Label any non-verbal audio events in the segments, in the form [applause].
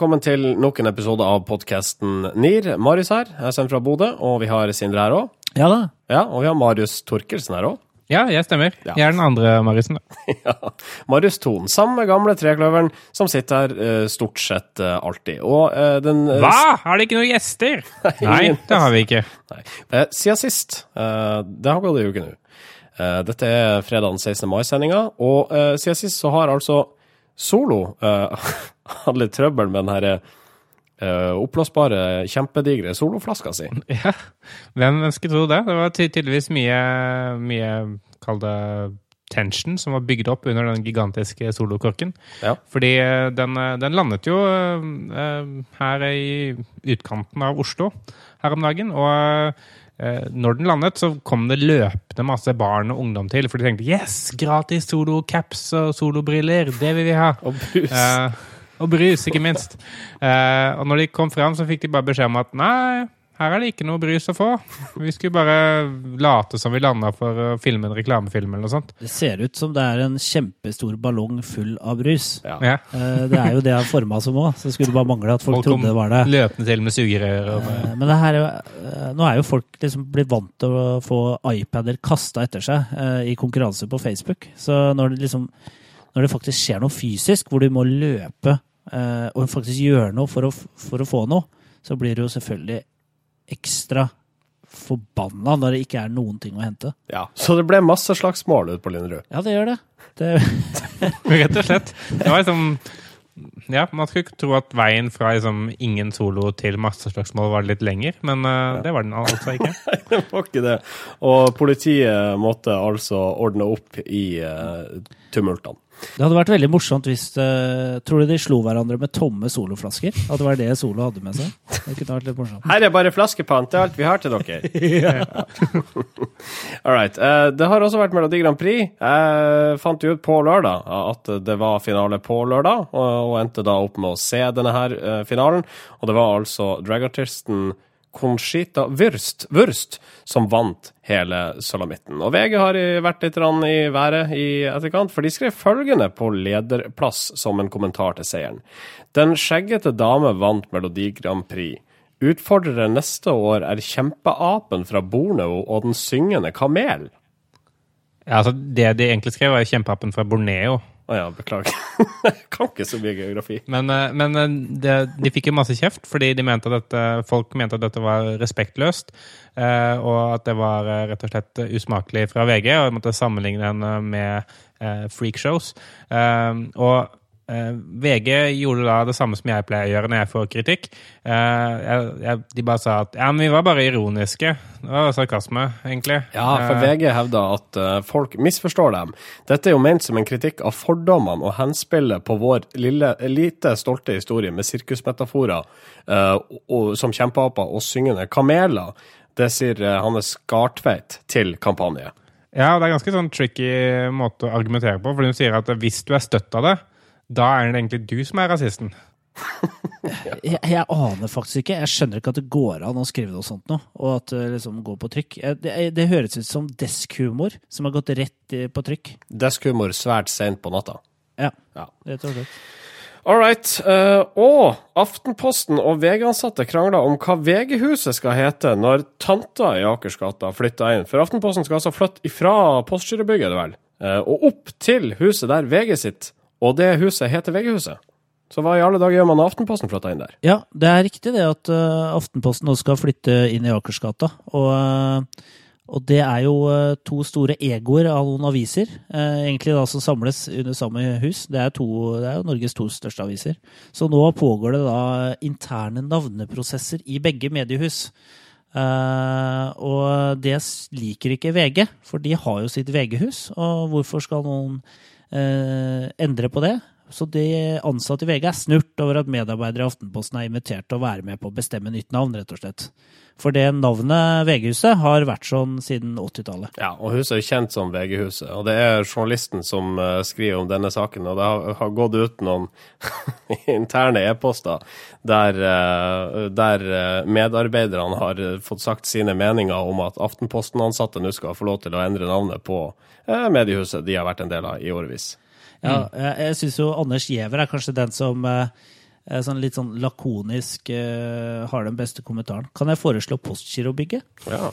Velkommen til nok en episode av podkasten NIR. Marius her, jeg sender fra Bodø, og vi har Sindre her òg. Ja da. Ja, og vi har Marius Torkelsen her òg. Ja, jeg stemmer. Ja. Jeg er den andre Mariusen. da. [laughs] ja. Marius Thon, samme gamle trekløveren som sitter her eh, stort sett eh, alltid. Og eh, den Hva? Har det ikke noen gjester? [laughs] Nei, det har vi ikke. Nei. Siden sist, eh, det har gått en uke nå. Eh, dette er fredag 16. mai-sendinga, og siden sist så har altså Solo [laughs] hatt litt trøbbel med den her eh, oppblåsbare, kjempedigre soloflaska si. [laughs] Ja, Hvem skulle tro det? Det var tydeligvis mye, mye kall det tension som var bygd opp under den gigantiske solokorken. Ja. Fordi eh, den, eh, den landet jo eh, her i utkanten av Oslo her om dagen. Og når den landet, så kom det løpende masse barn og ungdom til. For de tenkte yes, gratis solocaps og solobriller, det vil vi ha. Og brus. Og brus, ikke minst. Eh, og når de kom fram, så fikk de bare beskjed om at nei, her er det ikke noe brus å få. Vi skulle bare late som vi landa for å filme en reklamefilm eller noe sånt. Det ser ut som det er en kjempestor ballong full av brus. Ja. Ja. Eh, Det er jo det har forma som òg, så det skulle bare mangle at folk, Folk trodde det var det. løpende til med sugerør og Eh, Men det her er eh, nå er jo folk liksom blitt vant til å få iPader kasta etter seg eh, i konkurranse på Facebook. Så når det liksom når det faktisk skjer noe fysisk, hvor du må løpe og faktisk gjør noe for å, for å få noe, så blir du jo selvfølgelig ekstra forbanna når det ikke er noen ting å hente. Ja. Så det ble masse slagsmål ute på Linderud. Ja, det gjør det. det [laughs] Rett og slett. Det var liksom Ja, man skulle ikke tro at veien fra liksom ingen solo til masseslagsmål var litt lenger, men eh, det var den altså ikke. [laughs] Det var ikke det. Og politiet måtte altså ordne opp i uh, tumultene. Det hadde vært veldig morsomt hvis uh, Tror du de slo hverandre med tomme soloflasker? At det var det Solo hadde med seg? Det kunne vært litt morsomt. Her er bare flaskepant, det er alt vi har til dere. [laughs] [laughs] All right. Uh, det har også vært Melodi Grand Prix. Jeg fant jo ut på lørdag at det var finale på lørdag, og, og endte da opp med å se denne her eh, finalen. Og det var altså dragartisten Conchita Wurst, Wurst som vant hele Salamitten. Og VG har vært litt i været i etterkant, for de skrev følgende på lederplass som en kommentar til seieren. Den skjeggete dame vant Melodi Grand Prix. Utfordrere neste år er kjempeapen fra Borneo og den syngende kamel. Ja, altså Det de egentlig skrev, var kjempeapen fra Borneo. Å ja, beklager. [laughs] Kan ikke så mye geografi. Men, eh, men eh, det, de fikk jo masse kjeft, fordi de mente dette, folk mente at dette var respektløst. eh, og at det var rett og slett usmakelig fra VG, og måtte sammenligne den med freakshows. Og VG gjorde da det samme som jeg pleier å gjøre når jeg får kritikk. Eh, jeg, jeg, de bare sa at ja, men vi var bare ironiske. Det var sarkasme, egentlig. Ja, for Eh, VG hevder at eh, folk misforstår dem. Dette er jo ment som en kritikk av fordommene og henspillet på vår lille, lite stolte historie med sirkusmetaforer eh, og, som kjempeaper og syngende kameler. Det sier eh, Hannes Gartveit til kampanje. Ja, det er ganske sånn tricky måte å argumentere på, for hun sier at hvis du er støtt av det, da er det egentlig du som er rasisten. Jeg, jeg aner faktisk ikke. Jeg skjønner ikke at det går an å skrive noe sånt noe, og at det liksom går på trykk. Det, det høres ut som deskhumor som har gått rett på trykk. Deskhumor svært seint på natta. Ja, Ja. det tror jeg. All right. Uh, og Aftenposten og VG-ansatte krangler om hva VG-huset skal hete når tanta i Akersgata flytter inn. For Aftenposten skal altså flytte ifra Postgirobygget, er det vel, uh, og opp til huset der VG sitter. Og det huset heter VG-huset. Så hva i alle dager gjør man når Aftenposten flytta inn der? Ja, det er riktig det at uh, Aftenposten nå skal flytte inn i Akersgata. Og, uh, og det er jo uh, to store egoer av noen aviser, egentlig da som samles under samme hus. Det er, to, det er jo Norges to største aviser. Så nå pågår det da interne navneprosesser i begge mediehus. Eh, og det liker ikke VG, for de har jo sitt VG-hus. Og hvorfor skal noen endre på det? Så de ansatte i VG er snurt over at medarbeidere i Aftenposten er invitert til å være med på å bestemme nytt navn, rett og slett. For det navnet VG-huset har vært sånn siden 80-tallet. Ja, og huset er jo kjent som VG-huset. Og det er journalisten som eh, skriver om denne saken. Og det har, gått ut noen [laughs] interne e-poster der, eh, der eh, medarbeiderne har fått sagt sine meninger om at Aftenposten-ansatte nå skal få lov til å endre navnet på eh, mediehuset de har vært en del av i årevis. Ja, jeg, jeg syns jo Anders Giæver er kanskje den som eh, sånn litt sånn lakonisk eh, har den beste kommentaren. Kan jeg foreslå Postgirobygget? Ja.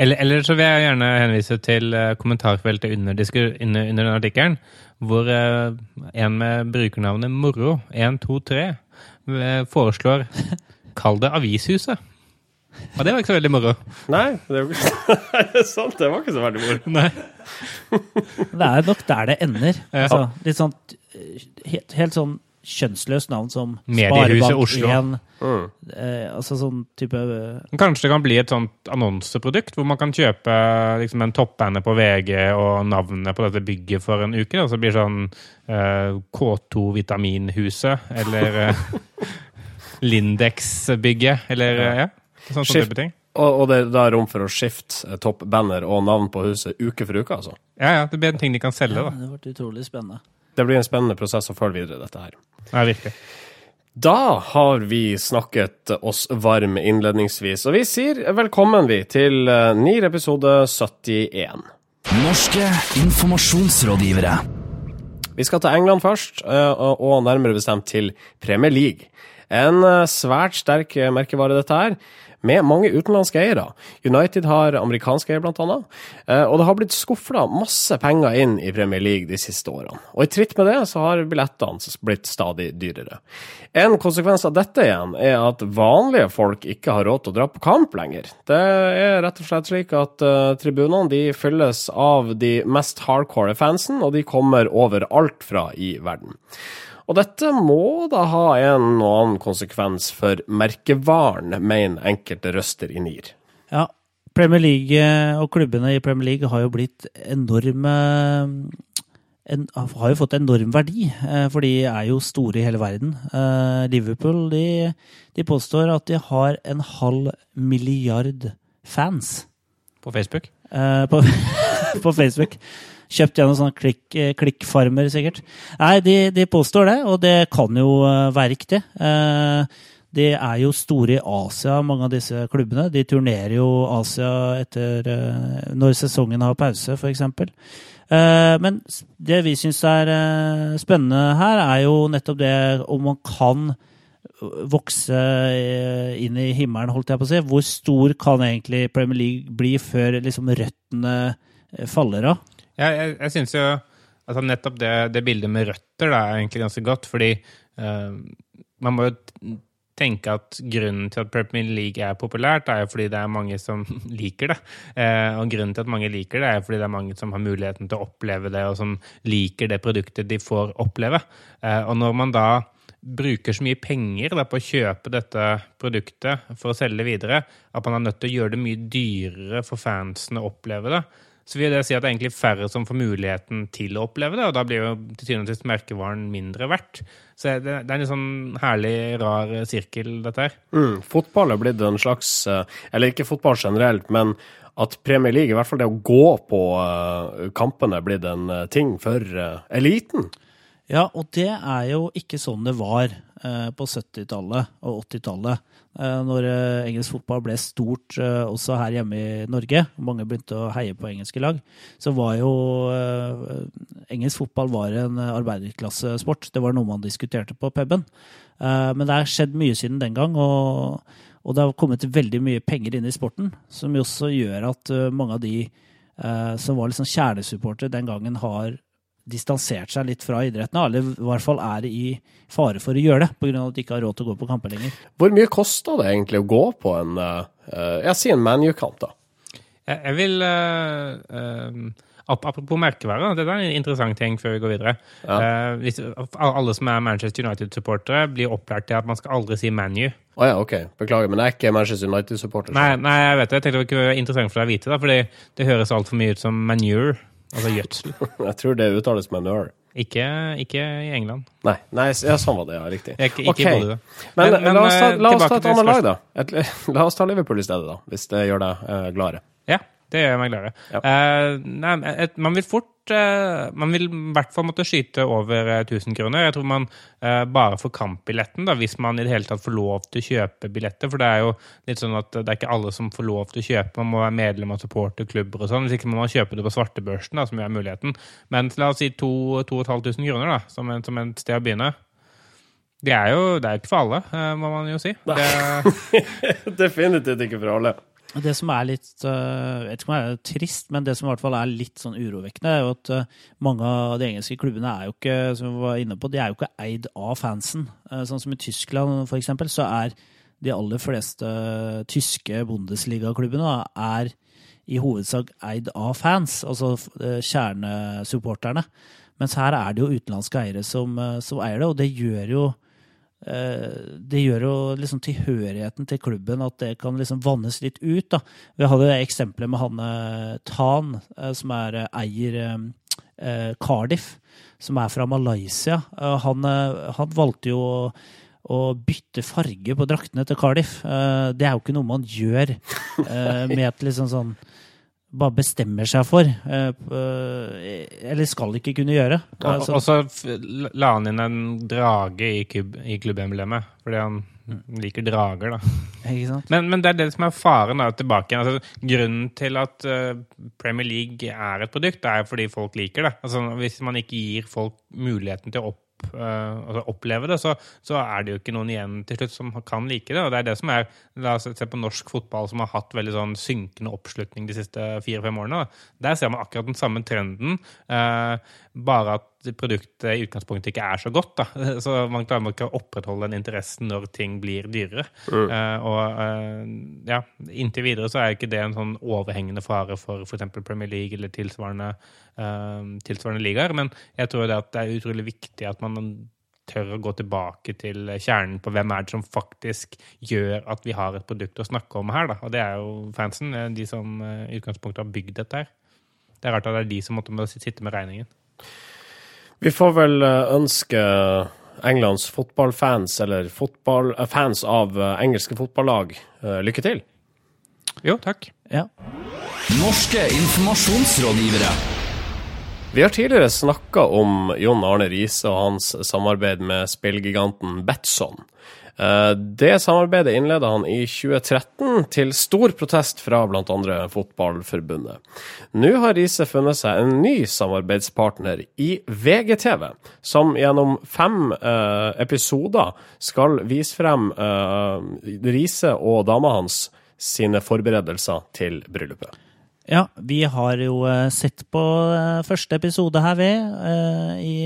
Eller, eller så vil jeg gjerne henvise til eh, kommentarfeltet under, under, under den artikkelen, hvor en med brukernavnet Moro123 eh, foreslår [laughs] Kall det Avishuset. Og det var ikke så veldig moro. Nei, det er ikke [laughs] det sant. Det var ikke så veldig moro. Nei. Det er nok der det ender. Ja. Altså, litt sånn eh, helt, helt sånn kjønnsløst navn som Mediehuset Oslo. 1. Mm. Eh, altså sånn type eh, Kanskje det kan bli et sånt annonseprodukt hvor man kan kjøpe liksom, en toppbanner på VG og navnet på dette bygget for en uke. Og så blir det sånn eh, K2 Vitaminhuset eller eh, [laughs] Lindex-bygget eller ja. ja. Sånn Skift. type ting. Og, og det er da rom for å skifte eh, topp banner og navn på huset uke for uke, altså. Ja, ja, det blir en ting de kan selge, ja. Det ble utrolig spennende. Det blir en spennende prosess å følge videre, dette her. Ja, virkelig. Da har vi snakket oss varm innledningsvis, og vi sier velkommen vi til ny NIR episode 71. Norske informasjonsrådgivere. Vi skal til England først, eh, og nærmere bestemt til Premier League. En eh, svært sterk eh, merkevare, dette her, med mange utenlandske eiere. United har amerikanske eiere, annet. Eh, Og det har blitt skufla masse penger inn i Premier League de siste årene. Og i tritt med det så har billettene blitt stadig dyrere. En konsekvens av dette igjen er at vanlige folk ikke har råd til å dra på kamp lenger. Det er rett og slett slik at uh, tribunene de fylles av de mest hardcore fansen, og de kommer overalt fra i verden. Og dette må da ha en og annen konsekvens for merkevaren, mener enkelte røster i NIR. Ja, Premier League eh, og klubbene i Premier League har jo blitt enorme en, har jo fått enorm verdi, eh, for de er jo store i hele verden. Eh, Liverpool de, de påstår at de har en halv milliard fans På Facebook. eh, på, [laughs] på Facebook. Kjøpt gjennom sånne klikk, eh, klikkfarmer, sikkert. Nei, de, de påstår det, og det kan jo eh, være riktig. Eh, De er jo store i Asia, mange av disse klubbene. De turnerer jo Asia etter når sesongen har pause, f.eks. Men det vi syns er spennende her, er jo nettopp det om man kan vokse inn i himmelen, holdt jeg på å si. Hvor stor kan egentlig Premier League bli før liksom røttene faller av? Ja, jeg, jeg syns jo altså nettopp det, det bildet med røtter da, er egentlig ganske godt, fordi uh, man må jo tenke at grunnen til at Premier League er populært, er jo fordi det er mange som [laughs] liker det. Eh, og grunnen til at mange liker det, er fordi det er mange som har muligheten til å oppleve det, og som liker det produktet de får oppleve. Eh, og når man da bruker så mye penger da, på å kjøpe dette produktet for å selge det videre, at man er nødt til å gjøre det mye dyrere for fansen å oppleve det, så vil det si at det er egentlig færre som får muligheten til å oppleve det, og da blir jo til syvende og sist merkevaren mindre verdt. Så det, det er en sånn herlig, rar sirkel, dette her. Mm, fotball er blitt en slags eh, Eller ikke fotball generelt, men at Premier League, i hvert fall det å gå på eh, kampene, er blitt en eh, ting for eh, eliten. Ja, og det er jo ikke sånn det var eh, på 70-tallet og 80-tallet. Eh, når eh, engelsk fotball ble stort eh, også her hjemme i Norge, mange begynte å heie på engelske lag, så var jo eh, Engelsk fotball var en arbeiderklassesport. Det var noe man diskuterte på puben. Eh, men det har skjedd mye siden den gang, og, og det har kommet veldig mye penger inn i sporten, som jo også gjør at eh, mange av de eh, som var liksom kjernesupportere den gangen, har distansert seg litt fra idretten, eller i hvert fall er i fare for å gjøre det, pga. at de ikke har råd til å gå på kamper lenger. Hvor mye koster det egentlig å gå på en eh, eh, Jeg sier en ManU-kamp, da. Jeg, jeg vil uh, eh, Apropos merkevare, det er en interessant ting før vi går videre. Ja. Uh, hvis, alle som er Manchester United-supportere, blir opplært til at man skal aldri si ManU. Å ja, OK. Beklager, men jeg er ikke Manchester United-supporter. Nei, nei, jeg vet det. Jeg tenkte det var ikke interessant for deg å vite, da, fordi det høres altfor mye ut som manure. Altså gjødsel. [laughs] Jeg tror det uttales manure. Ikke, ikke i England. Nei, nei, ja, sånn var det, ja. Riktig. Ikke ikke okay. i Bodø. Men, Men- men, la, oss ta, eh, la oss ta et annet lag, da. Et, [laughs] la oss ta Liverpool i stedet, da. Hvis det gjør deg uh, gladere. Ja, det gjør meg gladere. Ja. Uh, nei, et, man vil fort eh, Man vil i hvert fall måtte skyte over eh, 1000 kroner. Jeg tror man eh, bare får kampbilletten, da, hvis man i det hele tatt får lov til å kjøpe billetter. For det er jo litt sånn at det er ikke alle som får lov til å kjøpe. Man må være medlem av supporterklubber og sånn. Hvis ikke må man kjøpe det på svartebørsen, da, som er muligheten. Men la oss si 2500 kroner, da, som, en, som et sted å begynne. Det er jo det er ikke for alle, eh, må man jo si. Det, [laughs] Definitivt ikke for alle. Det som er litt øh, Jeg vet ikke om det er trist, men det som i hvert fall er litt sånn urovekkende, er jo at øh, mange av de engelske klubbene er jo ikke som vi var inne på, de er jo ikke eid av fansen. Eh, Sånn som i Tyskland for eksempel, så er de aller fleste tyske bondesligaklubbene er i hovedsak eid av fans, altså kjernesupporterne. Mens her er det jo utenlandske eiere som, som eier det, og det gjør jo Eh, det gjør jo liksom tilhørigheten til klubben at det kan liksom vannes litt ut. da. Vi hadde eksempler med han eh, Tan, eh, som er eh, eier eh, eh, Cardiff, som er fra Malaysia. Eh, Han, eh, han valgte jo å, bytte farge på draktene til Cardiff. Eh, Det er jo ikke noe man gjør eh, [laughs] med et liksom sånn bare bestemmer seg for, eh, eller skal ikke kunne gjøre. Altså, og så la han inn en drage i, kub, i klubbemblemet, fordi han liker drager, da. Men, men det er det som er faren da, tilbake igjen. Altså, grunnen til at eh, Premier League er et produkt, det er fordi folk liker det. Altså, hvis man ikke gir folk muligheten til å opp, eh, altså oppleve det, så, så er det jo ikke noen igjen til slutt som kan like det. Og det er det som er La oss se på norsk fotball, som har hatt veldig sånn synkende oppslutning de siste fire-fem årene. Der ser man akkurat den samme trenden, eh, bare at produktet i utgangspunktet ikke er så godt. Da. [laughs] Så man klarer ikke å opprettholde den interessen når ting blir dyrere. Eh, og uh, ja, inntil videre så er ikke det en sånn overhengende fare for f.eks. Premier League eller tilsvarende, uh, tilsvarende ligaer. Men jeg tror det, det er utrolig viktig at man tør å gå tilbake til kjernen på hvem er det som faktisk gjør at vi har et produkt å snakke om her. Da. Og det er jo fansen, de som i utgangspunktet har bygd dette her. Det er rart at det er de som måtte sitte med regningen. Vi får vel eh, ønske Englands fotballfans, eller fotball, eh, fans av eh, engelske fotballag, lykke til. Jo, takk. Ja. Norske informasjonsrådgivere. Vi har tidligere snakka om Jon Arne Riise og hans samarbeid med spillgiganten Betson. Eh, Det samarbeidet innleda han i 2013, til stor protest fra bl.a. Fotballforbundet. Nå har Riise funnet seg en ny samarbeidspartner i VGTV, som gjennom fem eh, episoder skal vise frem eh, Riise og dama hans sine forberedelser til bryllupet. Ja, vi har jo eh, sett på eh, første episode her ved, eh, i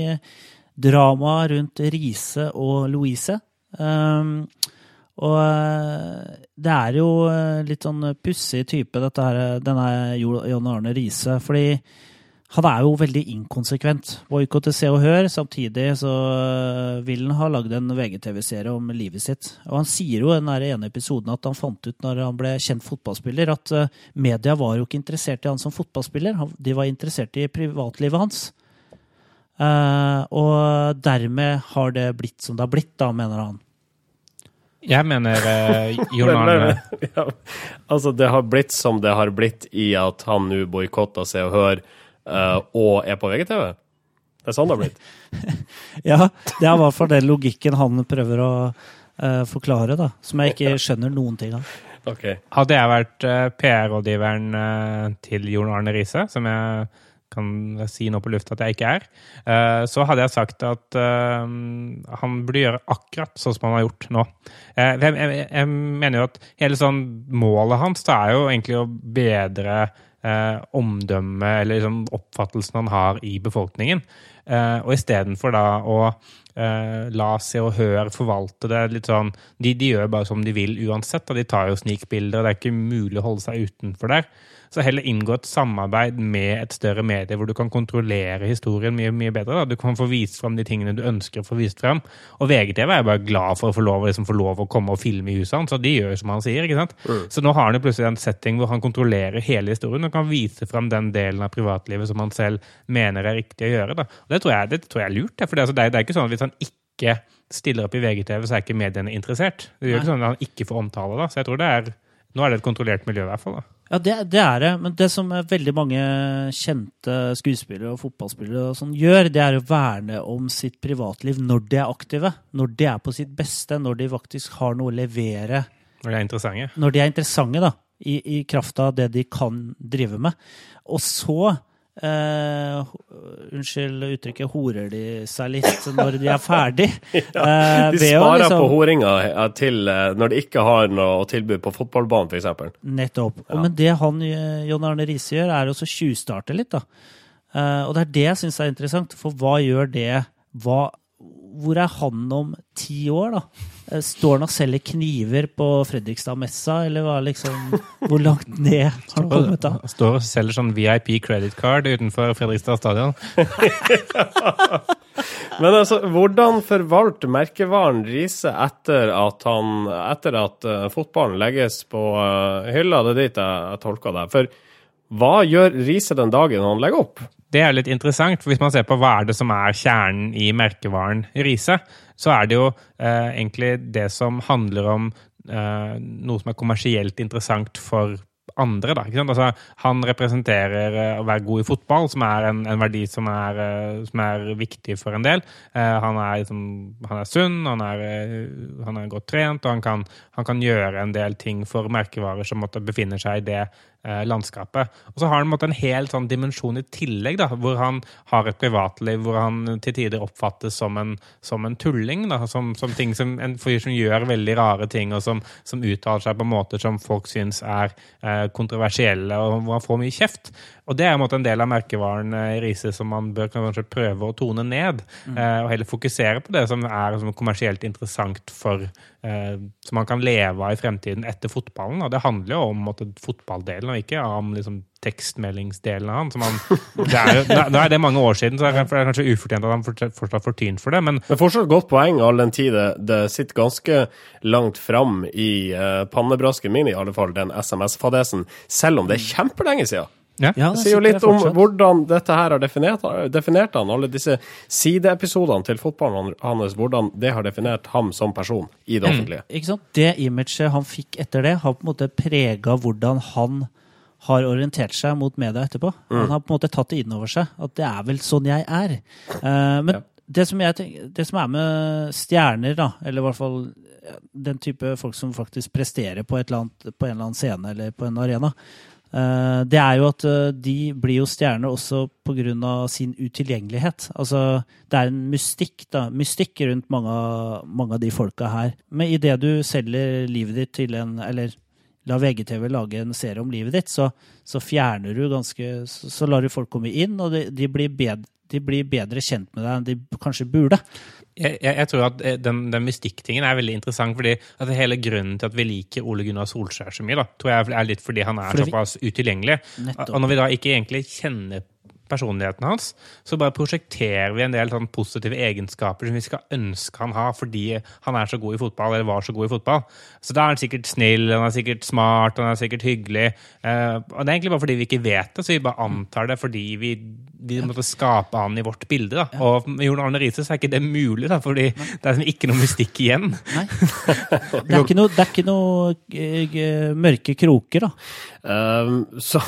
dramaet rundt Riise og Louise. Um, og eh, det er jo eh, litt sånn pussig type, dette her, eh, denne Jo- John Arne Riise. Fordi han er jo veldig inkonsekvent. Boikotte Se og Hør. Samtidig så vil han ha lagd en VGTV-serie om livet sitt. Og han sier jo i den ene episoden at han fant ut når han ble kjent fotballspiller, at media var jo ikke interessert i han som fotballspiller. De var interessert i privatlivet hans. Eh, og dermed har det blitt som det har blitt, da, mener han. Jeg mener eh, [laughs] John Arne ja, altså, det har blitt som det har blitt i at han nå boikotter Se og Hør uh, og er på VGTV. Det er sånn det har blitt. [laughs] Ja, det er i hvert fall den logikken han prøver å uh, forklare, da. Som jeg ikke skjønner noen ting av. Okay. Hadde jeg vært uh, PR-rådgiveren til Jon Arne Riise, som jeg kan si nå på lufta at jeg ikke er, eh, så hadde jeg sagt at eh, han burde gjøre akkurat sånn som han har gjort nå. Eh, Jeg, mener jo at hele sånn målet hans det er jo egentlig å bedre omdømmet eller liksom oppfattelsen han har i befolkningen. Og istedenfor da å la Se og Hør forvalte det litt sånn de, de gjør bare som de vil uansett, og de tar jo snikbilder, og det er ikke mulig å holde seg utenfor der. Så heller inngå et samarbeid med et større medie hvor du kan kontrollere historien mye mye bedre. Da. Du kan få vist fram de tingene du ønsker å få vist fram. Og VGTV er bare glad for å få lov, liksom, få lov å komme og filme i huset hans, så de gjør jo som han sier. ikke sant? Så nå har han jo plutselig en setting hvor han kontrollerer hele historien og kan vise fram den delen av privatlivet som han selv mener er riktig å gjøre. Da. Og det tror jeg, det tror jeg er lurt. For det, altså, det, er, det er ikke sånn at hvis han ikke stiller opp i VGTV, så er ikke mediene interessert. Det gjør ikke sånn at han ikke får omtale. da. Så jeg tror det er nå er det et kontrollert miljø, i hvert fall. da. Ja, det, det er det. Men det som veldig mange kjente skuespillere og fotballspillere og sånn gjør, det er å verne om sitt privatliv når de er aktive. Når de er på sitt beste, når de faktisk har noe å levere. Når de er interessante. Når de er interessante, da. I, i kraft av det de kan drive med. Og så eh, unnskyld uttrykket, horer de seg litt når de er ferdig. [laughs] Ja, Eh, de å sparer liksom- på horinga eh, til når de ikke har noe tilbud på fotballbanen, f.eks. Nettopp. Og, men det han, John Arne Riise gjør, er også å tjuvstarte litt, da. Uh, og det er det jeg syns er interessant, for hva gjør det hva, Hvor er han om ti år, da? Eh, Står han og selger kniver på Fredrikstad-messa, eller hva liksom Hvor langt ned har han kommet, da? Står og selger sånn VIP credit card utenfor Fredrikstad stadion. [laughs] Men altså, hvordan forvalter merkevaren Riise etter at, han, etter at eh, fotballen legges på eh, hylla? Det er dit jeg, jeg tolker det. For hva gjør Riise den dagen han legger opp? Det er litt interessant, for hvis man ser på hva er det som er kjernen i merkevaren Riise, så er det jo eh, egentlig det som handler om eh, noe som er kommersielt interessant for andre. Da? Altså, han representerer eh, å være god i fotball, som er en, en verdi som er, eh, som er viktig for en del. Eh, han, er, liksom, han er sunn, han er, han er godt trent, og han kan, han kan gjøre en del ting for merkevarer som måtte befinner seg i det eh, landskapet. Og så har han måtte, en helt sånn dimensjon i tillegg, da, hvor han har et privatliv hvor han til tider oppfattes som en, som en tulling. Da, som, som, som en fyr som gjør veldig rare ting, og som uttaler seg på måter som folk syns er eh, kontroversielle, og hvor han får mye kjeft. Og det er en, måte, en del av merkevaren eh, i Riise som man bør kanskje prøve å tone ned, Mm. og heller fokusere på det som er som kommersielt interessant for eh, Som man kan leve av i fremtiden etter fotballen. Og det handler jo om måte, fotballdelen, og ikke om liksom, tekstmeldingsdelen av han. Som han [laughs] det er, jo- nå er det mange år siden, så det er kanskje ufortjent at han fortsatt fortsatt får tyn for det, men Men fortsatt godt poeng, all den tid det, det sitter ganske langt fram i uh, pannebrasken min, i alle fall, den SMS-fadesen, selv om det er kjempelenge siden. Ja. Ja, Det det sier jo litt om hvordan dette her har definert, definert han, alle disse sideepisodene til fotballen hans, hvordan det har definert ham som person i det offentlige. Ikke sant? Det imaget han fikk etter det, har på en måte prega hvordan han har orientert seg mot media etterpå. Han har på en måte tatt det inn over seg, at det er vel sånn jeg er. Uh, men Ja. det, som jeg tenker, det som er med stjerner, da, eller i hvert fall den type folk som faktisk presterer på, et eller annet, på en eller annen scene eller på en arena, det er jo at eh, de blir jo stjerner også pga. sin utilgjengelighet. Altså, det er en mystikk, da, mystikk rundt mange, mange av de folka her. Men idet du selger livet ditt til en Eller la VGTV lage en serie om livet ditt, så, så fjerner du ganske Så, så lar du folk komme inn, og de, de, blir bedre, de blir bedre kjent med deg enn de kanskje burde. Jeg, jeg, jeg tror at eh, den, den mystikktingen er veldig interessant, fordi at hele grunnen til at vi liker Ole Gunnar Solskjær så mye, da, tror jeg er litt fordi han er såpass utilgjengelig. Nettopp. Og når vi da ikke egentlig kjenner personligheten hans, så bare prosjekterer vi en del sånn positive egenskaper som vi skal ønske han har fordi han er så god i fotball, eller var så god i fotball. Så da er han sikkert snill, han er sikkert smart, han er sikkert hyggelig. Eh, og det er egentlig bare fordi vi ikke vet det, så vi bare antar det fordi vi, vi måtte skape han i vårt bilde. da. Og med Jon Arne Riise er ikke det mulig, da, fordi det er liksom ikke noe mystikk igjen. Nei. [laughs] Det er ikke noe, er ikke noe eh, mørke kroker, da. Um, så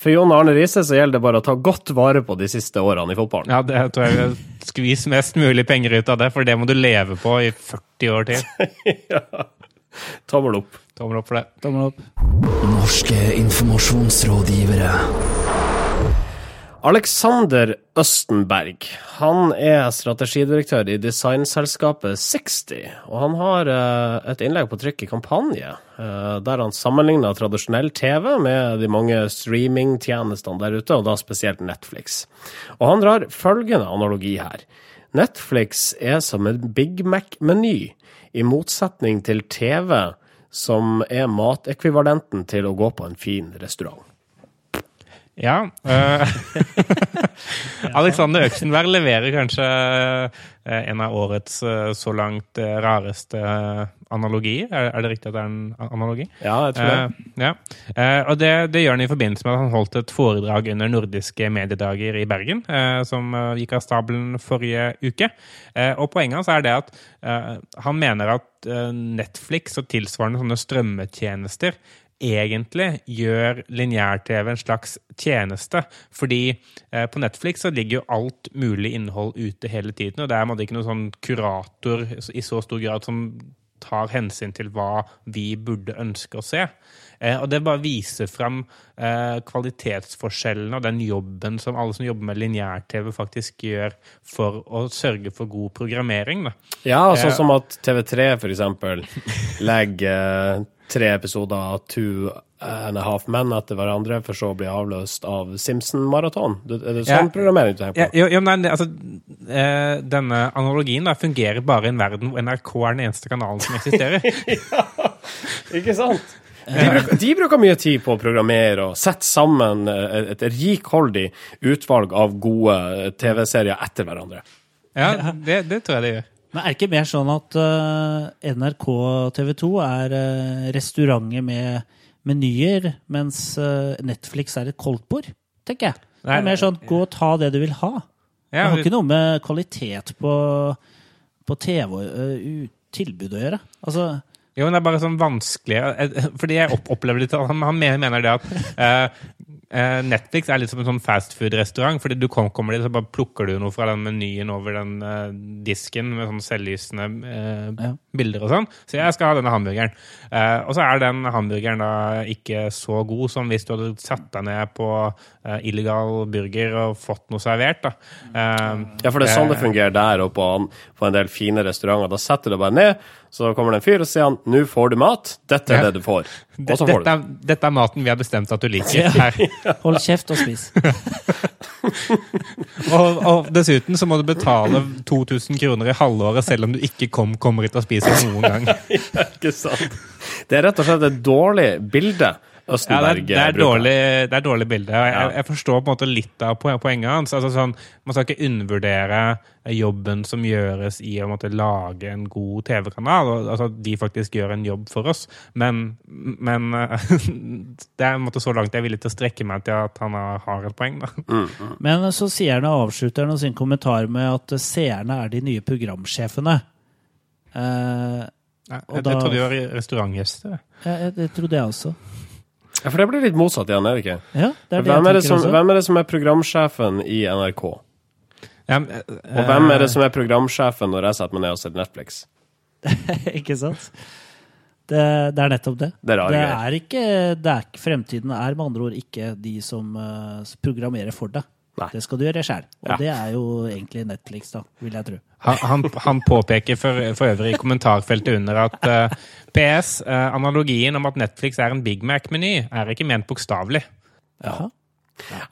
for Jon Arne Riise så gjelder det bare å ta godt vare på de siste årene i fotballen. Ja, det tror jeg Skvis mest mulig penger ut av det, for det må du leve på i 40 år til. [laughs] Tommel opp. Tommel opp for det. Tommel opp. Norske informasjonsrådgivere. Alexander Østenberg han er strategidirektør i designselskapet 60. Og han har eh, et innlegg på trykk i kampanje, eh, der han sammenligner tradisjonell TV med de mange streamingtjenestene der ute, og da spesielt Netflix. Og han drar følgende analogi her. Netflix er som en Big Mac-meny, i motsetning til TV, som er matekvivalenten til å gå på en fin restaurant. Ja. [laughs] eh, [laughs] Alexander Øksenberg leverer kanskje eh, en av årets eh, så langt rareste analogier. Er, er det riktig at det er en analogi? Ja, jeg tror det. Ja. Eh, og det, det gjør han i forbindelse med at han holdt et foredrag under nordiske mediedager i Bergen, som gikk av stabelen forrige uke. Eh, og poenget hans er det at han mener at Netflix og tilsvarende sånne strømmetjenester egentlig gjør lineær-TV en slags tjeneste. Fordi eh, på Netflix så ligger jo alt mulig innhold ute hele tiden, og det er man ikke noen sånn kurator i så stor grad som tar hensyn til hva vi burde ønske å se. Eh, og det bare viser fram eh, kvalitetsforskjellene og den jobben som alle som jobber med lineær-TV, faktisk gjør for å sørge for god programmering. Da. Ja, sånn som at TV3 for eksempel [laughs] legger eh, tre episoder av Two and a Half Men etter hverandre, for så å bli avløst av Simpson-maraton. Er det sånn Ja. programmering du tenker Ja, på? jo, jo, nei, altså, eh, denne analogien da, fungerer bare i en verden hvor NRK er den eneste kanalen som eksisterer. [laughs] ja, Ikke sant? De bruker, de bruker mye tid på å programmere og sette sammen et, et rikholdig utvalg av gode eh, TV-serier etter hverandre. Ja, det, det tror jeg det gjør. Men er det ikke mer sånn at uh, NRK TV 2 er uh, restauranter med menyer, mens uh, Netflix er et koldtbord? Tenker jeg. Det er mer sånn gå og ta det du vil ha. Det har ikke noe med kvalitet på, på TV uh, tilbud å gjøre. Altså, Jo, men det er bare sånn vanskelig Fordi jeg opp opplever litt Han, han mener det at Netflix er litt som en sånn fastfood-restaurant. Fordi du kommer dit, så bare plukker du noe fra den menyen over den eh, disken med sånn selvlysende eh, Ja. Bilder og sånn. Så jeg skal ha denne hamburgeren. Eh, og så er den hamburgeren da ikke så god som hvis du hadde satt deg ned på eh, illegal burger og fått noe servert. da. Eh, Ja, for det er sånn det eh, fungerer der og på, på en del fine restauranter. Da setter du deg bare ned, så kommer det en fyr og sier han, nå får du mat, dette er Ja. det du får. [laughs] Og så får du dette, det. er, dette er maten vi har bestemt at du liker. [laughs] her. [laughs] hold kjeft og spis. Og, og dessuten så må du betale 2000 kroner i halvåret selv om du ikke kom, kommer hit og spiser noen gang. [laughs] Ikke sant? Det er rett og slett et dårlig bilde Ja, det, er, det, er dårlig, det er dårlig bilde. Jeg, Ja. jeg forstår på en måte litt av poenget hans. Altså sånn, man skal ikke undervurdere jobben som gjøres i å måtte lage en god TV-kanal. Altså, at de faktisk gjør en jobb for oss. Men, men [laughs] det er en måte så langt jeg er villig til å strekke meg til at han har, har et poeng. Da. Men så sier han og avslutter han sin kommentar med at seerne er de nye programsjefene. Eh, Jeg, Og jeg, da- trodde de var restaurantgjester. jeg. jeg, jeg trodde jeg også. Ja, for det blir litt motsatt igjen, er det ikke? Ja, det er det Hvem er det, jeg som, hvem er det som er programsjefen i NRK? Ja, men, eh, Og hvem er det som er programsjefen når jeg setter meg ned og ser Netflix? [laughs] ikke sant? Det, det er nettopp det. Det er det er ikke, det er Fremtiden er med andre ord ikke de som eh, programmerer for deg. Nei. Det skal du gjøre sjøl. Og Ja. det er jo egentlig Netflix, da, vil jeg tro. Han, han, påpeker for, for øvrig i kommentarfeltet under at uh, PS, uh, analogien om at Netflix er en Big Mac-meny, er ikke ment bokstavelig. Ja.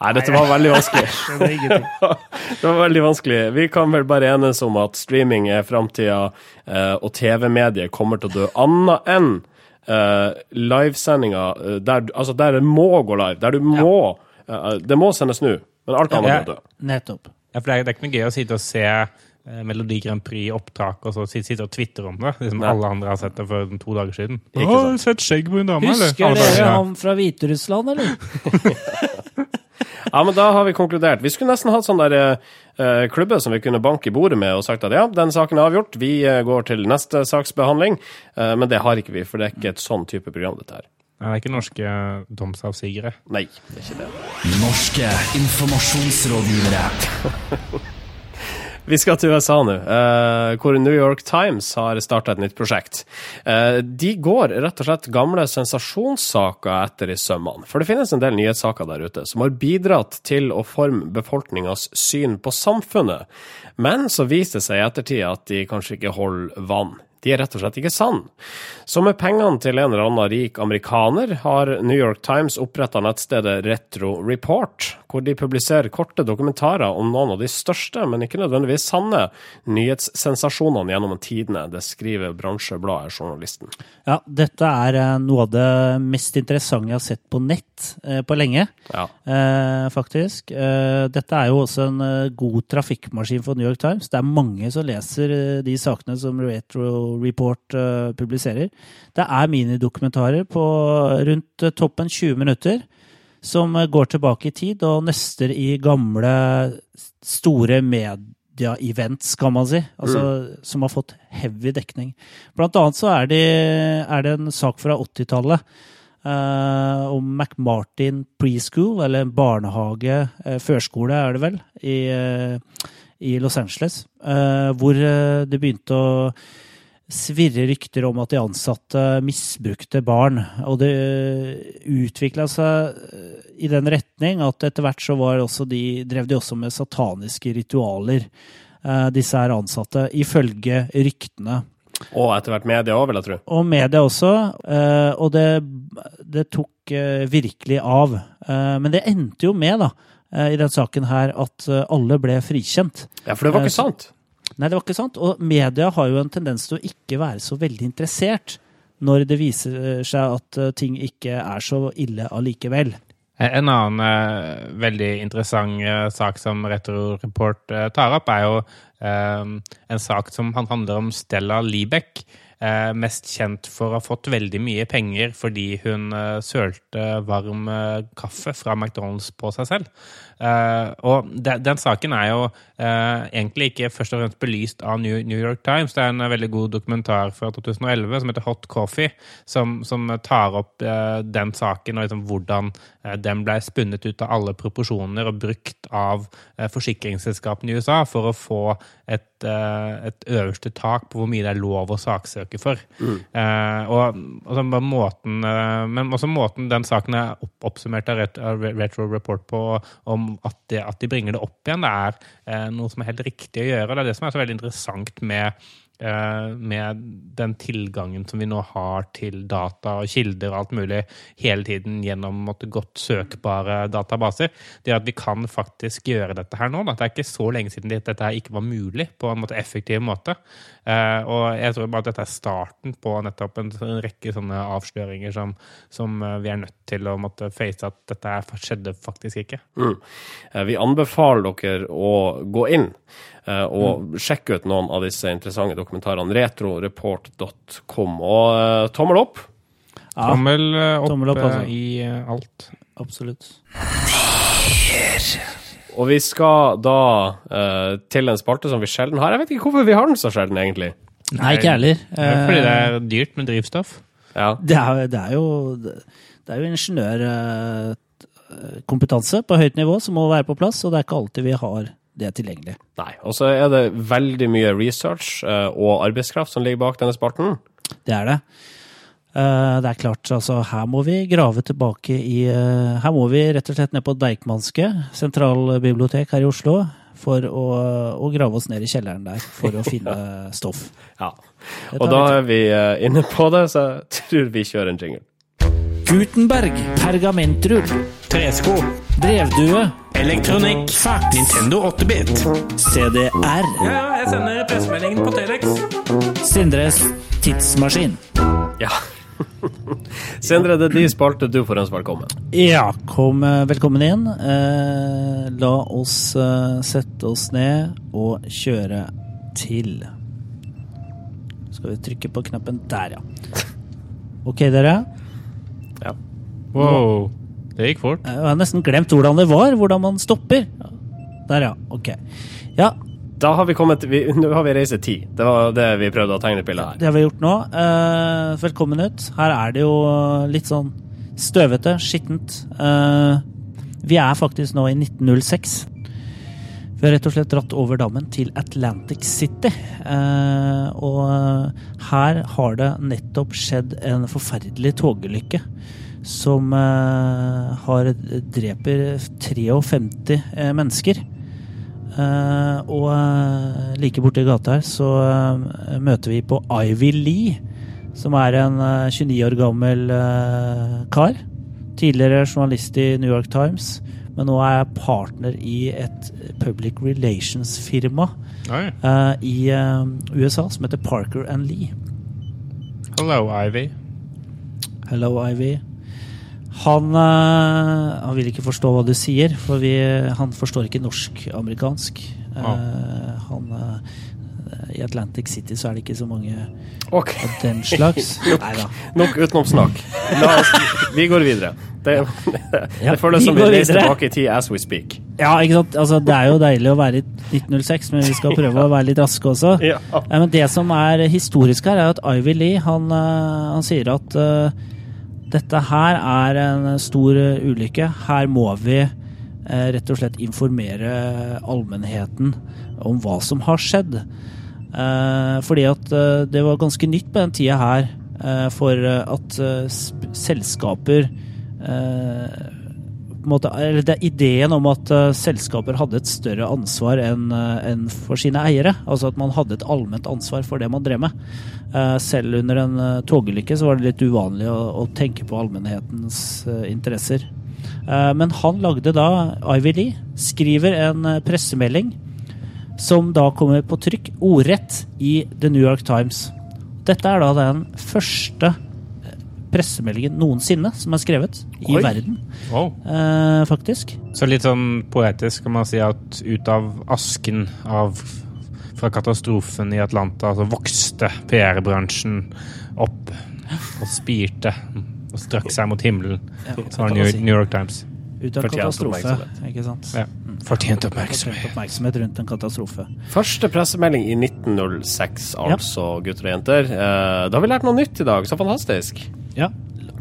Nei, dette var veldig vanskelig. Det ingenting. [laughs] Det var veldig vanskelig. Vi kan vel bare enes om at streaming er framtida, uh, og TV-mediet kommer til å dø. Annet enn uh, livesendinger eh, der, altså der det må gå live, der du må eh, Det må sendes nå, men alt annet Ja. må. Nettopp. Ja, for det er, det er ikke noe gøy å sitte og se eh, Melodi Grand Prix-opptak og så sitte og tvitre om det. Liksom Nei. alle andre har sett det for to dager siden. Ikke Å, du sett skjegg på en dame, eller? Husker dere ham han fra Hviterussland, eller? [laughs] Ja, men da har vi konkludert. Vi skulle nesten hatt sånn der eh, klubbe som vi kunne banke i bordet med og sagt at ja, den saken er avgjort, vi eh, går til neste saksbehandling. Eh, men det har ikke vi, for det er ikke et sånn type program, dette her. Nei, det er ikke norske domsavsigere. Nei, det er ikke det. Norske informasjonsrådgivere. [laughs] Vi skal til USA nå, eh, hvor New York Times har starta et nytt prosjekt. Eh, de går rett og slett gamle sensasjonssaker etter i sømmene. For det finnes en del nyhetssaker der ute som har bidratt til å forme befolkningas syn på samfunnet. Men så viser det seg i ettertid at de kanskje ikke holder vann. De er rett og slett ikke sann. Så med pengene til en eller annen rik amerikaner har New York Times oppretta nettstedet Retro Report, hvor de publiserer korte dokumentarer om noen av de største, men ikke nødvendigvis sanne, nyhetssensasjonene gjennom tidene. Det skriver bransjebladet Journalisten. Ja, dette er eh, noe av det mest interessante jeg har sett på nett eh, på lenge, Ja. eh, faktisk. Eh, dette er jo også en god trafikkmaskin for New York Times. Det er mange som leser de sakene som Retro Report publiserer. Det er minidokumentarer på rundt toppen 20 minutter som går tilbake i tid og nøster i gamle, store media-events, kan man si. Altså, Som har fått heavy dekning. Blant annet så er det, er det en sak fra 80-tallet eh, om McMartin Preschool, eller barnehage, eh, førskole er det vel, i, eh, i Los Angeles. eh, hvor eh, det begynte å svirre rykter om at de ansatte misbrukte barn. Og det utvikla seg i den retning at etter hvert så var også de, drev de også med sataniske ritualer, eh, disse her ansatte, ifølge ryktene. Og etter hvert media òg, vil jeg tro. Og media også. eh, Og det, det tok eh, virkelig av. Eh, Men det endte jo med, da, eh, i den saken her, at eh, alle ble frikjent. Ja, for det var Eh, ikke sant. Nei, det var ikke sant. Og media har jo en tendens til å ikke være så veldig interessert når det viser seg at eh, ting ikke er så ille allikevel. En annen eh, veldig interessant eh, sak som Retro Report eh, tar opp, er jo eh, en sak som handler om Stella Liebeck. Eh, mest kjent for å ha fått veldig mye penger fordi hun eh, sølte varm eh, kaffe fra McDonald's på seg selv. Eh, og de, den saken er jo eh, egentlig ikke først og fremst belyst av New, New York Times. Det er en veldig god dokumentar fra 2011 som heter Hot Coffee, som, som tar opp eh, den saken og liksom hvordan den ble spunnet ut av alle proporsjoner og brukt av forsikringsselskapene i USA for å få et, et øverste tak på hvor mye det er lov å saksøke for. Eh, og, og så måten, men også måten den saken er opp, oppsummert av Retro Report på, om at, det, at de bringer det opp igjen, det er eh, noe som er helt riktig å gjøre. Det er det som er så veldig interessant med med den tilgangen som vi nå har til data og kilder og alt mulig hele tiden gjennom måtte, godt søkbare databaser, det er at vi kan faktisk gjøre dette her nå. Da. Det er ikke så lenge siden dette her ikke var mulig på en måte effektiv måte. Eh, og jeg tror bare at dette er starten på nettopp en sånn rekke sånne avsløringer som, som eh, vi er nødt til å måtte face at dette skjedde faktisk ikke. Mm. Eh, Vi anbefaler dere å gå inn eh, og sjekke ut noen av disse interessante dokumentarene. Retroreport.com. Og eh, tommel opp. Ja, Tommel eh, opp, Tommel opp, altså. eh, i eh, alt. absolutt. Og vi skal da uh, til en spalte som vi sjelden har. Jeg vet ikke hvorfor vi har den så sjelden, egentlig. Nei, ikke heller. Det er fordi det Eh, er dyrt med drivstoff. Ja. Det er, det er jo det er jo ingeniørkompetanse på høyt nivå som må være på plass, og det er ikke alltid vi har det er tilgjengelig. Nei. Og så er det veldig mye research eh, og arbeidskraft som ligger bak denne spalten. Det er det. Eh, Det er klart, altså her må vi grave tilbake i eh, Her må vi rett og slett ned på Deichmanske sentralbibliotek her i Oslo for å, å grave oss ned i kjelleren der for å finne [laughs] stoff. Ja. Og da er vi inne på det, så jeg [laughs] tror vi kjører en jingle. Gutenberg, pergamentrull, Tresko. Brevdue, Elektronikk. fax, Nintendo 8-bit. CDR, Ja, jeg sender pressemeldingen på Telex. Sindres tidsmaskin. Ja. [laughs] Sindre, det er din spalte. Du får ønske velkommen. Ja, kom, eh, velkommen inn. Eh, la oss eh, sette oss ned og kjøre til. Skal vi trykke på knappen der, ja. Ok, dere. Ja. Wow. Det gikk fort. Jeg har nesten glemt hvordan det var, hvordan man stopper. Der, ja. Ok. Ja, Da har vi kommet vi, Nå har vi reise ti. Det var det vi prøvde å tegne et bilde her. det har vi gjort nå. Eh, velkommen ut. Her er det jo litt sånn støvete, skittent. Eh, vi er faktisk nå i 1906. Vi har rett og slett dratt over dammen til Atlantic City. Eh, og her har det nettopp skjedd en forferdelig togulykke. Som eh, har dreper 53 eh, mennesker. Eh, og like borti gata her så møter vi på Ivy Lee, som er en eh, 29 år gammel kar. Tidligere journalist i New York Times, men nå er jeg partner i et public relations-firma eh, i eh, USA som heter Parker and Lee. Hello, Ivy. Hello, Ivy. Han, eh, han vil ikke forstå hva du sier, for vi, han forstår ikke norsk-amerikansk. Eh, han eh, I Atlantic City så er det ikke så mange okay. av den slags. [laughs] nok, da. nok utenomsnakk. Vi går videre. Det, Ja, [laughs] det føles vi som vi reiser tilbake i tid as we speak. Ja, ikke sant? Altså, det er jo deilig å være i 1906, men vi skal [laughs] prøve å være litt raske også. Ja. Men det som er historisk her, er at Ivy Lee han, han sier at eh, dette her er en stor eh, ulykke. Her må vi eh, rett og slett informere allmennheten om hva som har skjedd. Eh, fordi at det var ganske nytt på den tida her for at selskaper måte, eller det er ideen om at uh, selskaper hadde et større ansvar enn uh, en for sine eiere. Altså at man hadde et allment ansvar for det man drev med. Uh, selv under en eh, togulykke så var det litt uvanlig å, å tenke på allmennhetens eh, interesser. Eh, men han lagde da, Ivy Lee, skriver en eh, pressemelding som da kommer på trykk ordrett i The New York Times. Dette er da den første eh, pressemeldingen noensinne som er skrevet i Oi. verden, Wow. eh, faktisk. Så litt sånn poetisk kan man si at ut av asken av fra katastrofen i Atlanta så vokste PR-bransjen opp og spirte og strakk seg mot himmelen. Ja, Så New, si. New York Times. Ut av Fortjent katastrofe, ikke sant? Ja. Fortjent oppmerksomhet. Fortjent oppmerksomhet rundt en katastrofe. Første pressemelding i 1906, altså, gutter og jenter. Eh, da har vi lært noe nytt i dag. Så fantastisk. Ja.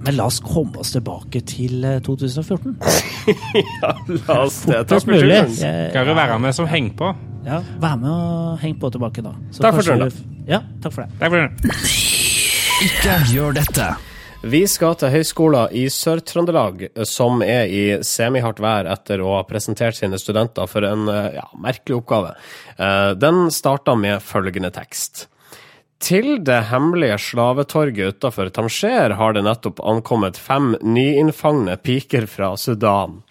Men la oss komme oss tilbake til eh, 2014. [laughs] Ja, la oss det. Takk for turen. Skal du være med som heng på? Ja, vær med og heng på tilbake, da. Så Takk for turen, Ja, takk for det. Takk for det. Ikke gjør dette. Vi skal til Høgskolen i Sør-Trøndelag, som er i semihardt vær etter å ha presentert sine studenter for en ja, merkelig oppgave. Eh, Den starta med følgende tekst. Til det hemmelige slavetorget utafor Tanger har det nettopp ankommet fem nyinnfangne piker fra Sudan.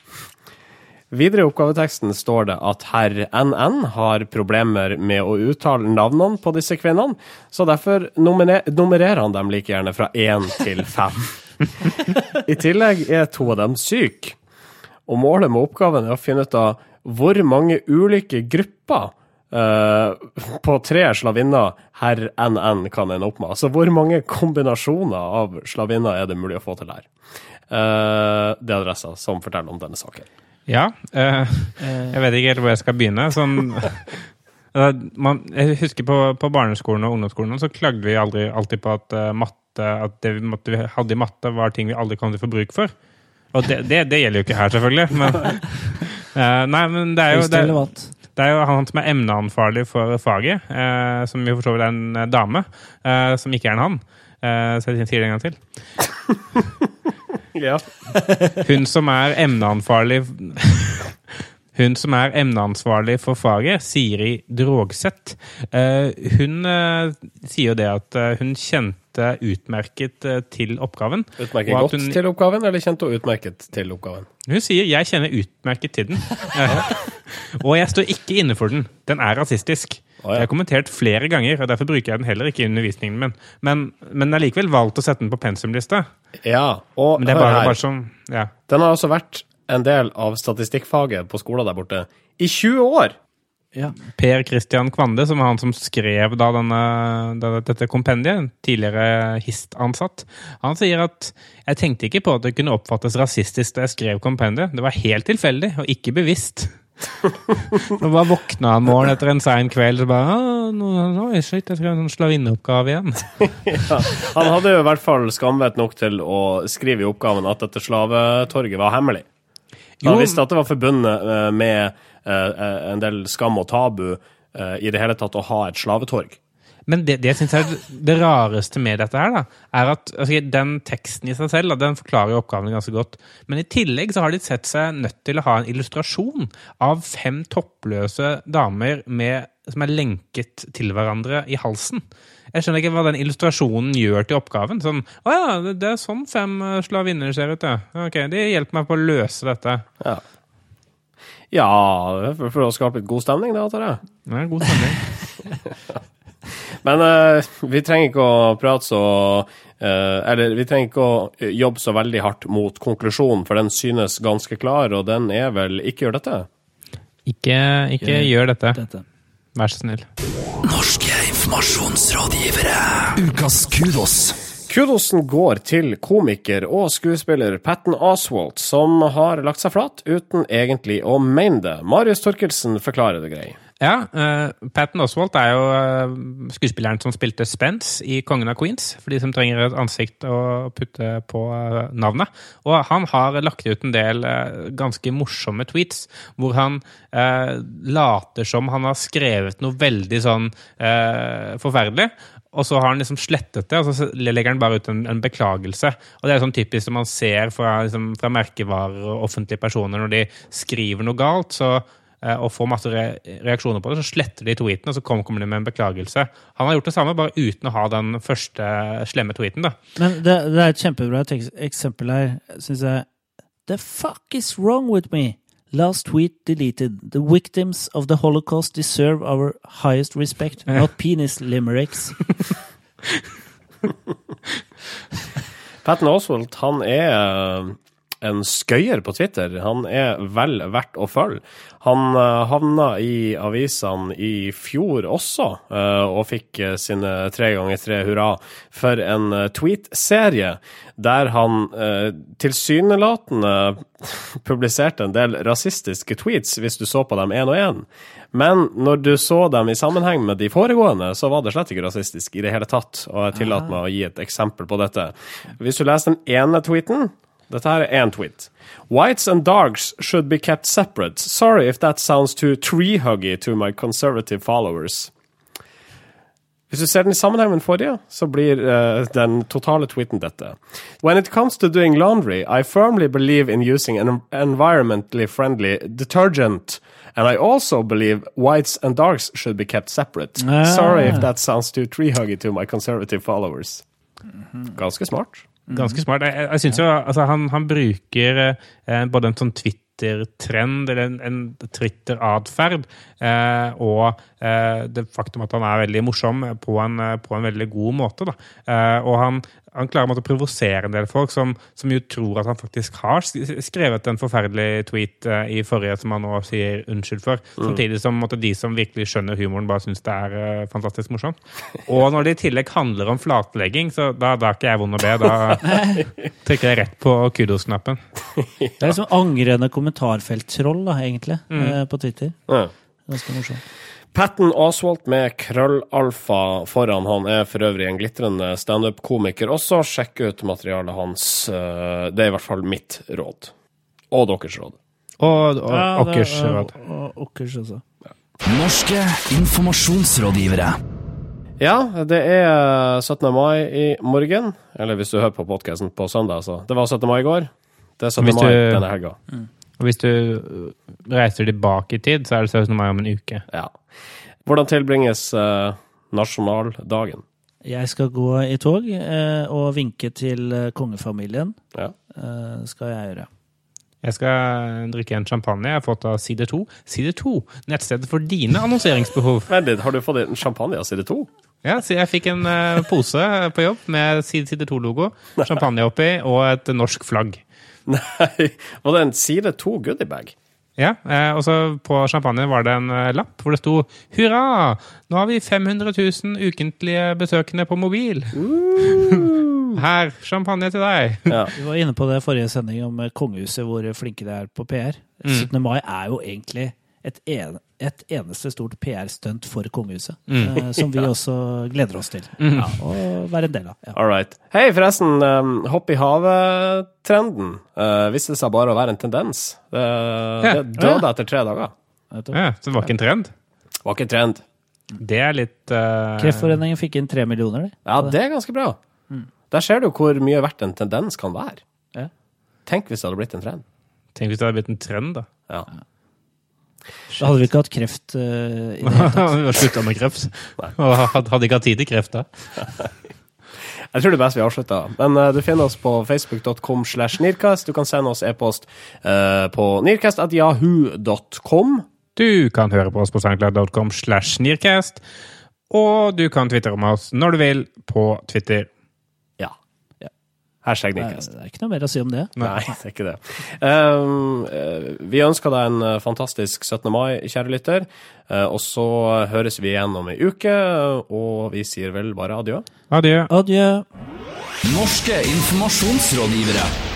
Videre i oppgaveteksten står det at herr NN har problemer med å uttale navnene på disse kvinnene, så derfor nummererer han dem like gjerne fra én til fem. I tillegg er to av dem syke, og målet med oppgaven er å finne ut av hvor mange ulike grupper Uh, på tre slavinner herr NN kan ende opp med. Altså hvor mange kombinasjoner av slavinner er det mulig å få til her. Uh, det er adressa som forteller om denne saken. Ja. eh, jeg vet ikke helt hvor jeg skal begynne. Sånn, eh, [laughs] man, jeg husker på, på barneskolen og ungdomsskolen så klagde vi aldri, alltid på at eh, matte, at det vi, måtte, vi hadde i matte, var ting vi aldri kom til å få bruk for. Og det, det, det gjelder jo ikke her, selvfølgelig. Men, [laughs] eh, nei, men det er jo det, det er jo han som er emneansvarlig for faget, eh, som jo for så vidt er en eh, dame, eh, som ikke er en han. Eh, så jeg sier det en gang til. [laughs] Ja. Hun som er emneansvarlig Hun som er emneansvarlig for faget, Siri Drogseth, eh, hun eh, sier jo det at eh, hun kjente utmerket til oppgaven. Utmerket Og godt hun- til oppgaven, eller kjente hun utmerket til oppgaven? Hun sier 'jeg kjenner utmerket til den'. [laughs] [laughs] Og jeg står ikke inne for den. Den er rasistisk. Å, ja. Jeg har kommentert flere ganger, og derfor bruker jeg den heller ikke i undervisningen min. Men, men jeg har likevel valgt å sette den på pensumlista. Ja, og Men det er hør bare, her. bare som Ja. Den har også vært en del av statistikkfaget på skolen der borte i 20 år! Ja. Per Christian Kvande, som er han som skrev da denne, dette kompendiet, tidligere HIST-ansatt, han sier at jeg tenkte ikke på at det kunne oppfattes rasistisk da jeg skrev kompendiet. Det var helt tilfeldig, og ikke bevisst. Så bare våkna han morgen etter en sein kveld og bare nå, nå, Oi, shit, jeg skal ha en sånn slavinneoppgave igjen. [laughs] Han hadde jo i hvert fall skamvett nok til å skrive i oppgaven at dette slavetorget var hemmelig. Han Jo, visste at det var forbundet eh, med eh, en del skam og tabu eh, i det hele tatt å ha et slavetorg. Men det, det jeg synes er det rareste med dette her, da, er at altså, den teksten i seg selv da, den forklarer jo oppgaven ganske godt. Men i tillegg så har de sett seg nødt til å ha en illustrasjon av fem toppløse damer med, som er lenket til hverandre i halsen. Jeg skjønner ikke hva den illustrasjonen gjør til oppgaven. Sånn, å ja, det, er sånn fem eh, slavinner ser ut, ja. Ok, de hjelper meg på å løse dette. Ja, ja for, for å skape litt god stemning, det, antar jeg. Er god stemning. [laughs] Men uh, vi trenger ikke å prate så uh, Eller vi trenger ikke å jobbe så veldig hardt mot konklusjonen, for den synes ganske klar, og den er vel 'ikke gjør dette'? Ikke, ikke gjør dette. Dette. Vær så snill. Norske informasjonsrådgivere. Ukas kudos. Kudosen går til komiker og skuespiller Patten Oswald, som har lagt seg flat uten egentlig å mene det. Marius Torkelsen forklarer det grei. Ja, uh, Patton Oswalt er jo uh, skuespilleren som spilte Spence i Kongen av Queens, for de som trenger et ansikt å putte på uh, navnet. Og han har lagt ut en del ganske morsomme tweets, hvor han later som han har skrevet noe veldig sånn forferdelig. Og så har han liksom slettet det, og så legger han bare ut en, en beklagelse. Og det er sånn typisk som man ser fra, liksom, fra merkevarer og offentlige personer når de skriver noe galt. så eh, og får masse reaksjoner på det, så sletter de tweeten, og så kommer de med en beklagelse. Han har gjort det samme, bare uten å ha den første slemme tweeten. da. Men det, det er et kjempebra eksempel her, syns jeg. The fuck is wrong with me? Last tweet deleted. The victims of the Holocaust deserve our highest respect, not penis limericks. [laughs] Patten Oswald, han er eh, en skøyer på Twitter. Han er vel verdt å følge. Han uh, havna i avisene i fjor også, uh, og fikk uh, sine tre ganger tre hurra for en tweet-serie der han tilsynelatende [laughs] publiserte en del rasistiske tweets, hvis du så på dem én og én. Men når du så dem i sammenheng med de foregående, så var det slett ikke rasistisk i det hele tatt. Og jeg tillater meg å gi et eksempel på dette. Hvis du leser den ene tweeten, dette her er én tweet. Whites and darks should be kept separate. Sorry if that sounds too tree-huggy to my conservative followers. Hvis du ser den i sammenheng med den forrige, så blir uh, den totale tweeten dette. When it comes to doing laundry, I firmly believe in using an environmentally friendly detergent. And I also believe whites and darks should be kept separate. Ah. Sorry if that sounds too tree-huggy to my conservative followers. Ganske smart. Ganske smart. Jeg, jeg synes jo altså, han, han bruker eh, både en sånn Twitter-trend, eller en, en Twitter-atferd, eh, og det faktum at han er veldig morsom på en, på en veldig god måte. Da. Eh, og han, han klarer å provosere en del folk som, som, jo tror at han faktisk har skrevet en forferdelig tweet i forrige som han nå sier unnskyld for. Mm. Samtidig som måtte, de som virkelig skjønner humoren, bare syns det er fantastisk morsomt. Og når det i tillegg handler om flatlegging, så da, da er ikke jeg vond å be. Da [laughs] trykker jeg rett på kudos-knappen. Det er liksom angrende kommentarfelttroll, da, egentlig, mm. på Twitter. Ganske morsomt. Patten Oswald med krøllalfa foran. Han er for øvrig en glitrende standup-komiker også. Sjekk ut materialet hans. Eh, det er i hvert fall mitt råd. Og deres råd. Og, deres ja, råd. Og deres også. Ja. Norske informasjonsrådgivere. Ja, det er 17. mai i morgen. Eller hvis du hører på podkasten på søndag, så. Det var 17. mai i går. Det er 17. mai denne helga. Mm. Og hvis du reiser tilbake i tid, så er det 17. mai om en uke. Ja. Hvordan tilbringes uh, nasjonaldagen? Jeg skal gå i tog uh, og vinke til uh, kongefamilien. Ja. skal jeg gjøre. Jeg skal drikke en champagne jeg har fått av Side 2. Side 2, nettstedet for dine annonseringsbehov. Vent litt, har du fått en champagne av Side 2? Ja, så jeg fikk en pose på jobb med Side 2-logo, [laughs] champagne oppi og et norsk flagg. [laughs] Nei, var det en Side to goodiebag? Ja, eh, og så på champagne var det en eh, lapp hvor det sto 'Hurra! Nå har vi 500 000 ukentlige besøkende på mobil'. Uh. [laughs] Her, champagne til deg. [laughs] Ja. Vi var inne på det forrige sending om eh, kongehuset, hvor flinke de er på PR. 17. Mm. mai er jo egentlig et, en, et eneste stort PR-stunt for kongehuset. Mm. Eh, som vi [laughs] også gleder oss til mm. ja, å være en del av. Ja. All right. Hei, forresten. Um, hopp i havet-trenden uh, viste seg bare å være en tendens. Det, ja. det døde etter tre dager. Ja, Så det var ikke en trend? Det var ikke en trend. Det er litt uh... Kreftforeningen fikk inn tre millioner, de. Ja, det er ganske bra. Mm. Der ser du hvor mye verdt en tendens kan være. Ja. Tenk hvis det hadde blitt en trend. Tenk hvis det hadde blitt en trend, da. Ja. Da hadde vi ikke hatt kreft uh, i det hele tatt. [laughs] vi slutta med kreft. Og hadde ikke hatt tid til kreft da. [laughs] Jeg tror det er best vi avslutter. Men uh, du finner oss på facebook.com slash nirkast. Du kan sende oss e-post uh, på nirkast.jahu.com. Du kan høre på oss på soundcloud.com slash nirkast. Og du kan twitre om oss når du vil på Twitter. Hashtag Nikkast. Det er ikke noe mer å si om det. Nei, [laughs] det er ikke det. Um, vi ønsker deg en eh, fantastisk 17. mai, kjære lytter. Uh, og så høres vi igjen om ei uke, og vi sier vel bare adjø. Adjø. Adjø. Norske informasjonsrådgivere.